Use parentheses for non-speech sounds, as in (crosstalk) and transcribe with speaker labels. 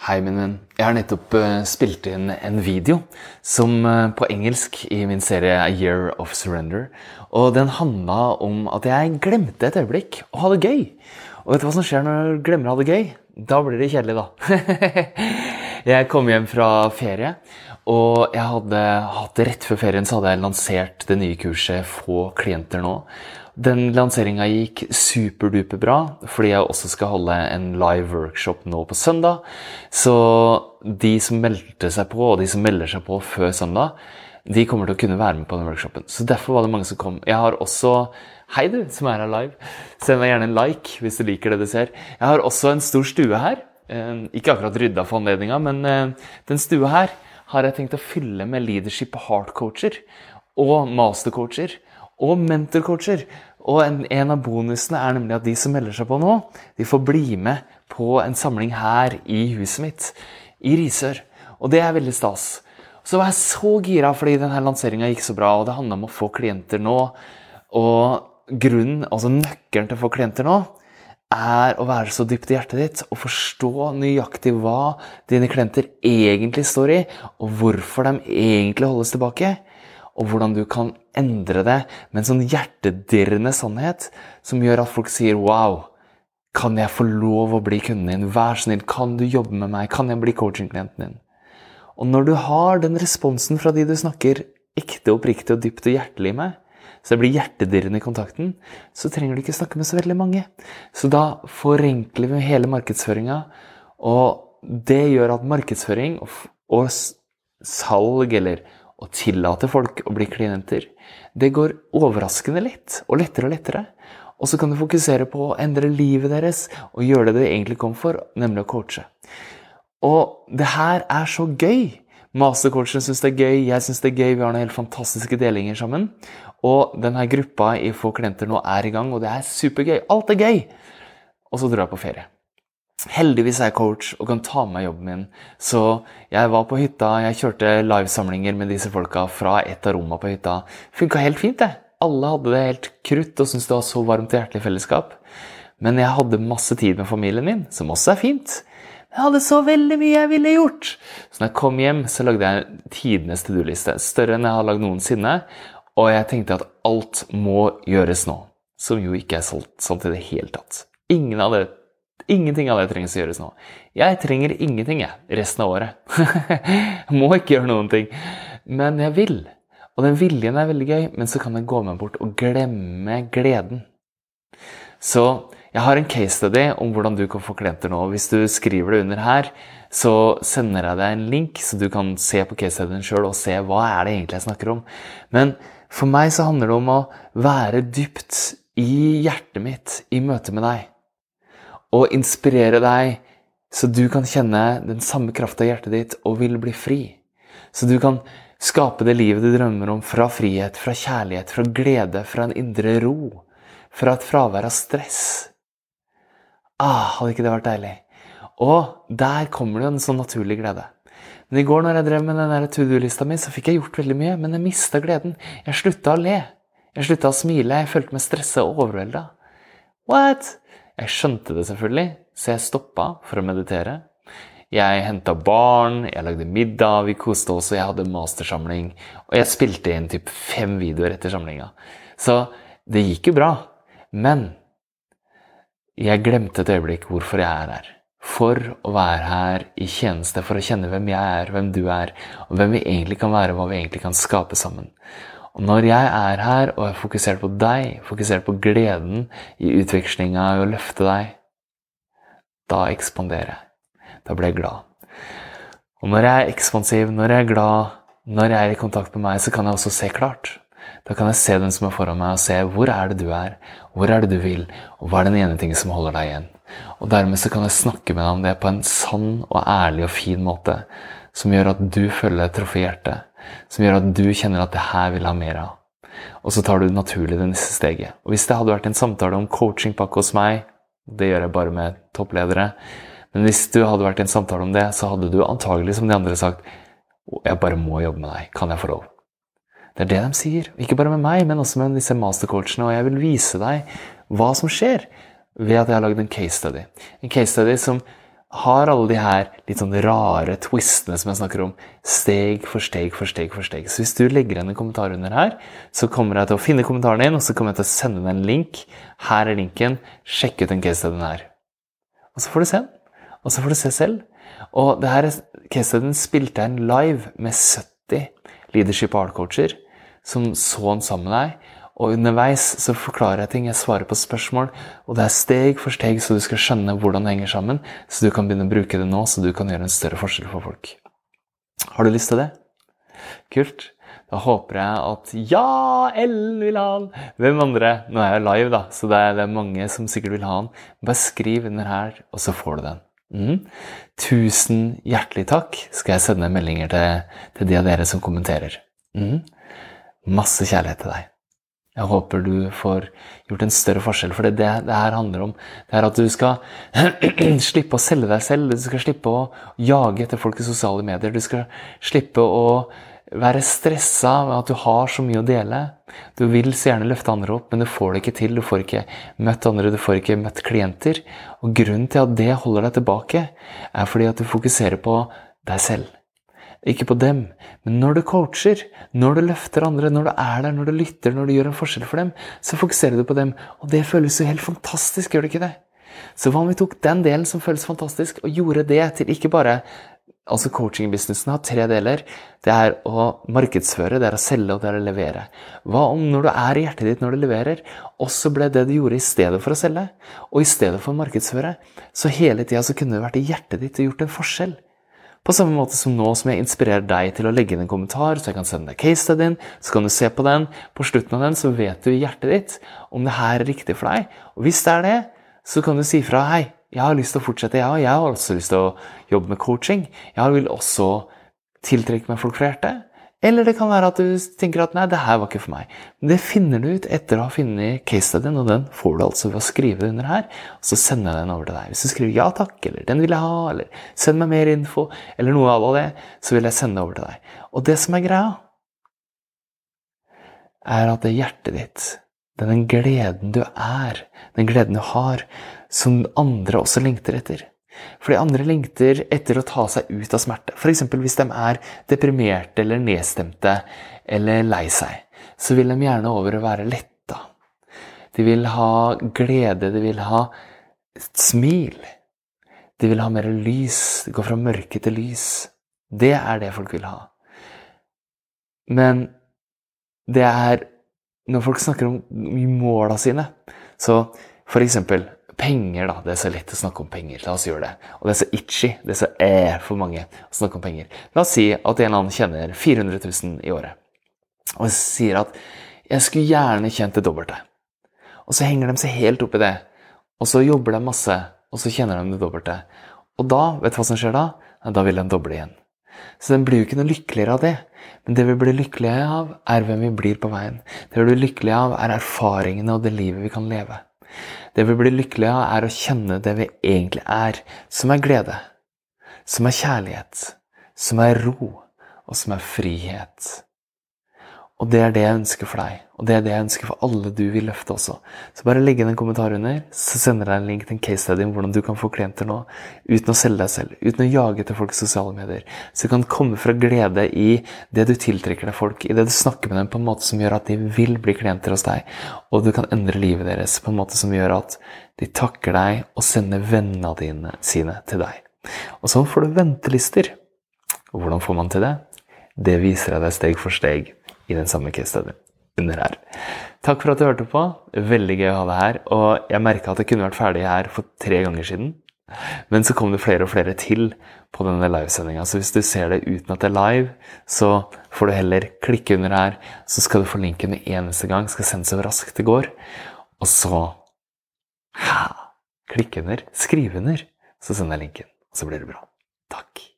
Speaker 1: Hei, min venn. Jeg har nettopp uh, spilt inn en video som uh, på engelsk i min serie A Year of Surrender. Og den handla om at jeg glemte et øyeblikk å ha det gøy. Og vet du hva som skjer når du glemmer å ha det gøy? Da blir det kjedelig, da. (laughs) jeg kom hjem fra ferie, og jeg hadde hatt rett før ferien så hadde jeg lansert det nye kurset Få klienter nå. Den lanseringa gikk superduper bra, fordi jeg også skal holde en live workshop nå på søndag. Så de som meldte seg på, og de som melder seg på før søndag, de kommer til å kunne være med på den workshopen. Så derfor var det mange som kom. Jeg har også Hei, du som er her live. Send meg gjerne en like hvis du liker det du ser. Jeg har også en stor stue her. Eh, ikke akkurat rydda for anledninga, men eh, den stua her har jeg tenkt å fylle med leadership heart-coacher og mastercoacher og mentorcoacher. Og en, en, av bonusene er nemlig at de som melder seg på nå, de får bli med på en samling her i huset mitt, i Risør. Og det er veldig stas. Så var jeg så gira fordi denne lanseringa gikk så bra, og det handla om å få klienter nå. Og grunnen, altså nøkkelen til å få klienter nå, er å være så dypt i hjertet ditt og forstå nøyaktig hva dine klienter egentlig står i, og hvorfor de egentlig holdes tilbake og hvordan du kan endre det med en sånn hjertedirrende sannhet som gjør at folk sier 'wow'. Kan jeg få lov å bli kunden din? Vær snill, kan du jobbe med meg? Kan jeg bli coaching-klienten din? Og når du har den responsen fra de du snakker ekte, oppriktig og dypt og hjertelig med, så det blir hjertedirrende i kontakten, så trenger du ikke snakke med så veldig mange. Så da forenkler vi hele markedsføringa, og det gjør at markedsføring og salg eller å tillate folk å bli klienter, det går overraskende lett, og lettere og lettere. Og så kan du fokusere på å endre livet deres og gjøre det du egentlig kom for, nemlig å coache. Og det her er så gøy! Mastercoachene syns det er gøy, jeg syns det er gøy, vi har noen helt fantastiske delinger sammen. Og denne gruppa i Få klienter nå er i gang, og det er supergøy. Alt er gøy! Og så drar jeg på ferie. Heldigvis er jeg coach og kan ta med meg jobben min. Så jeg var på hytta, jeg kjørte livesamlinger med disse folka fra et av rommene på hytta. Funka helt fint, det. Alle hadde det helt krutt og syntes det var så varmt og hjertelig fellesskap. Men jeg hadde masse tid med familien min, som også er fint. Jeg hadde så veldig mye jeg ville gjort! Så når jeg kom hjem, så lagde jeg tidenes to do-liste. Større enn jeg har lagd noensinne. Og jeg tenkte at alt må gjøres nå. Som jo ikke er sant i det hele tatt. Ingen av det Ingenting av det trengs å gjøres nå. Jeg trenger ingenting jeg, resten av året. (laughs) Må ikke gjøre noen ting. Men jeg vil. Og den viljen er veldig gøy, men så kan jeg gå meg bort og glemme gleden. Så jeg har en case study om hvordan du kan få klienter nå. Hvis du skriver det under her, så sender jeg deg en link, så du kan se på case studyen sjøl og se hva er det egentlig jeg snakker om. Men for meg så handler det om å være dypt i hjertet mitt i møte med deg og inspirere deg, så du kan kjenne den samme krafta i hjertet ditt og vil bli fri. Så du kan skape det livet du drømmer om fra frihet, fra kjærlighet, fra glede, fra en indre ro. Fra et fravær av stress. Ah, hadde ikke det vært deilig? Og der kommer det jo en sånn naturlig glede. Men i går når jeg drev med den to do-lista mi, så fikk jeg gjort veldig mye, men jeg mista gleden. Jeg slutta å le. Jeg slutta å smile. Jeg følte meg stressa og overvelda. What? Jeg skjønte det selvfølgelig, så jeg stoppa for å meditere. Jeg henta barn, jeg lagde middag, vi koste oss, og jeg hadde mastersamling. Og jeg spilte inn typ fem videoer etter samlinga. Så det gikk jo bra. Men jeg glemte et øyeblikk hvorfor jeg er her. For å være her i tjeneste, for å kjenne hvem jeg er, hvem du er, og hvem vi egentlig kan være, og hva vi egentlig kan skape sammen. Når jeg er her og er fokusert på deg, fokusert på gleden i utvekslinga i å løfte deg, da ekspanderer jeg. Da blir jeg glad. Og når jeg er ekspansiv, når jeg er glad, når jeg er i kontakt med meg, så kan jeg også se klart. Da kan jeg se den som er foran meg, og se hvor er det du er, hvor er det du vil, og hva er den ene tingen som holder deg igjen. Og dermed så kan jeg snakke med deg om det på en sann og ærlig og fin måte, som gjør at du føler deg truffet i hjertet som gjør at du kjenner at det her vil ha mer av. Og så tar du naturlig det neste steget. Og hvis det hadde vært en samtale om coachingpakke hos meg, det gjør jeg bare med toppledere, men hvis du hadde vært i en samtale om det, så hadde du antagelig som de andre sagt jeg bare må jobbe med deg. Kan jeg få lov? Det er det de sier. Ikke bare med meg, men også med disse mastercoachene. Og jeg vil vise deg hva som skjer ved at jeg har lagd en case study. En case study som har alle de her litt sånn rare twistene som jeg snakker om, steg for steg for steg for steg. Så hvis du legger igjen en kommentar under her, så kommer jeg til å finne kommentaren din, og så kommer jeg til å sende deg en link. Her er linken. Sjekk ut den case-studien her. Og så får du se den. Og så får du se selv. Og det her case-studien spilte jeg en live med 70 leadership art-coacher som så den sammen med deg. Og underveis så forklarer jeg ting, jeg svarer på spørsmål, og det er steg for steg så du skal skjønne hvordan det henger sammen, så du kan begynne å bruke det nå, så du kan gjøre en større forskjell for folk. Har du lyst til det? Kult. Da håper jeg at ja, Ellen vil ha den! Hvem andre? Nå er jeg live, da, så det er, det er mange som sikkert vil ha den. Bare skriv under her, og så får du den. Mm. Tusen hjertelig takk skal jeg sende meldinger til, til de av dere som kommenterer. Mm. Masse kjærlighet til deg. Jeg håper du får gjort en større forskjell. For det det, det her handler om, det er at du skal (clears throat) slippe å selge deg selv. Du skal slippe å jage etter folk i sosiale medier. Du skal slippe å være stressa med at du har så mye å dele. Du vil så gjerne løfte andre opp, men du får det ikke til. Du får ikke møtt andre, du får ikke møtt klienter. Og grunnen til at det holder deg tilbake, er fordi at du fokuserer på deg selv ikke på dem. Men når du coacher, når du løfter andre, når du er der, når du lytter, når du gjør en forskjell for dem, så fokuserer du på dem. Og det føles jo helt fantastisk, gjør det ikke det? Så hva om vi tok den delen som føles fantastisk, og gjorde det til ikke bare Altså Coaching-businessen har tre deler. Det er å markedsføre, det er å selge og det er å levere. Hva om når du er i hjertet ditt når du leverer, også ble det du gjorde i stedet for å selge, og i stedet for å markedsføre, så hele tida så kunne det vært i hjertet ditt og gjort en forskjell. På samme måte som nå som jeg inspirerer deg til å legge inn en kommentar, så jeg kan sende deg case-studien, så kan du se på den. På slutten av den så vet du i hjertet ditt om det her er riktig for deg. Og hvis det er det, så kan du si fra hei, jeg har lyst til å fortsette, jeg, òg. jeg har også lyst til å jobbe med coaching. Jeg vil også tiltrekke meg folk fra hjertet. Eller det kan være at du tenker at nei, det her var ikke for meg. Men det finner du ut etter å ha funnet case-studien, og den får du altså ved å skrive det under her. Og så sender jeg den over til deg. Hvis du skriver 'ja takk', eller 'den vil jeg ha', eller 'send meg mer info', eller noe av det, så vil jeg sende det over til deg. Og det som er greia, er at det hjertet ditt, den gleden du er, den gleden du har, som andre også lengter etter fordi andre lengter etter å ta seg ut av smerte. F.eks. hvis de er deprimerte eller nedstemte eller lei seg, så vil de gjerne over å være letta. De vil ha glede, de vil ha et smil. De vil ha mer lys. De går fra mørke til lys. Det er det folk vil ha. Men det er Når folk snakker om måla sine, så for eksempel Penger, da. Det er så lett å snakke om penger. La oss gjøre det. Og det er så itchy. Det er så eh for mange å snakke om penger. La oss si at en eller annen tjener 400 000 i året. Og sier at 'jeg skulle gjerne tjent det dobbelte'. Og så henger de seg helt opp i det. Og så jobber de masse, og så tjener de det dobbelte. Og da, vet du hva som skjer da? Da vil de doble igjen. Så den blir jo ikke noe lykkeligere av det. Men det vi blir lykkelige av, er hvem vi blir på veien. Det vi blir lykkelige av, er erfaringene og det livet vi kan leve. Det vi blir lykkelige av, er å kjenne det vi egentlig er, som er glede, som er kjærlighet, som er ro, og som er frihet. Og det er det jeg ønsker for deg, og det er det jeg ønsker for alle du vil løfte også. Så bare legg inn en kommentar under, så sender jeg en link til en case study om hvordan du kan få klienter nå uten å selge deg selv, uten å jage folk i sosiale medier. Så du kan komme fra glede i det du tiltrekker deg folk, i det du snakker med dem på en måte som gjør at de vil bli klienter hos deg, og du kan endre livet deres på en måte som gjør at de takker deg og sender vennene dine sine til deg. Og sånn får du ventelister. Og hvordan får man til det? Det viser jeg deg steg for steg i den samme case-studien under her. Takk for at du hørte på. Veldig gøy å ha deg her. Og jeg merka at jeg kunne vært ferdig her for tre ganger siden. Men så kom det flere og flere til på denne livesendinga. Så hvis du ser det uten at det er live, så får du heller klikke under her. Så skal du få linken med eneste gang. Skal sendes så raskt det går. Og så klikke under. Skrive under. Så sender jeg linken. Så blir det bra. Takk.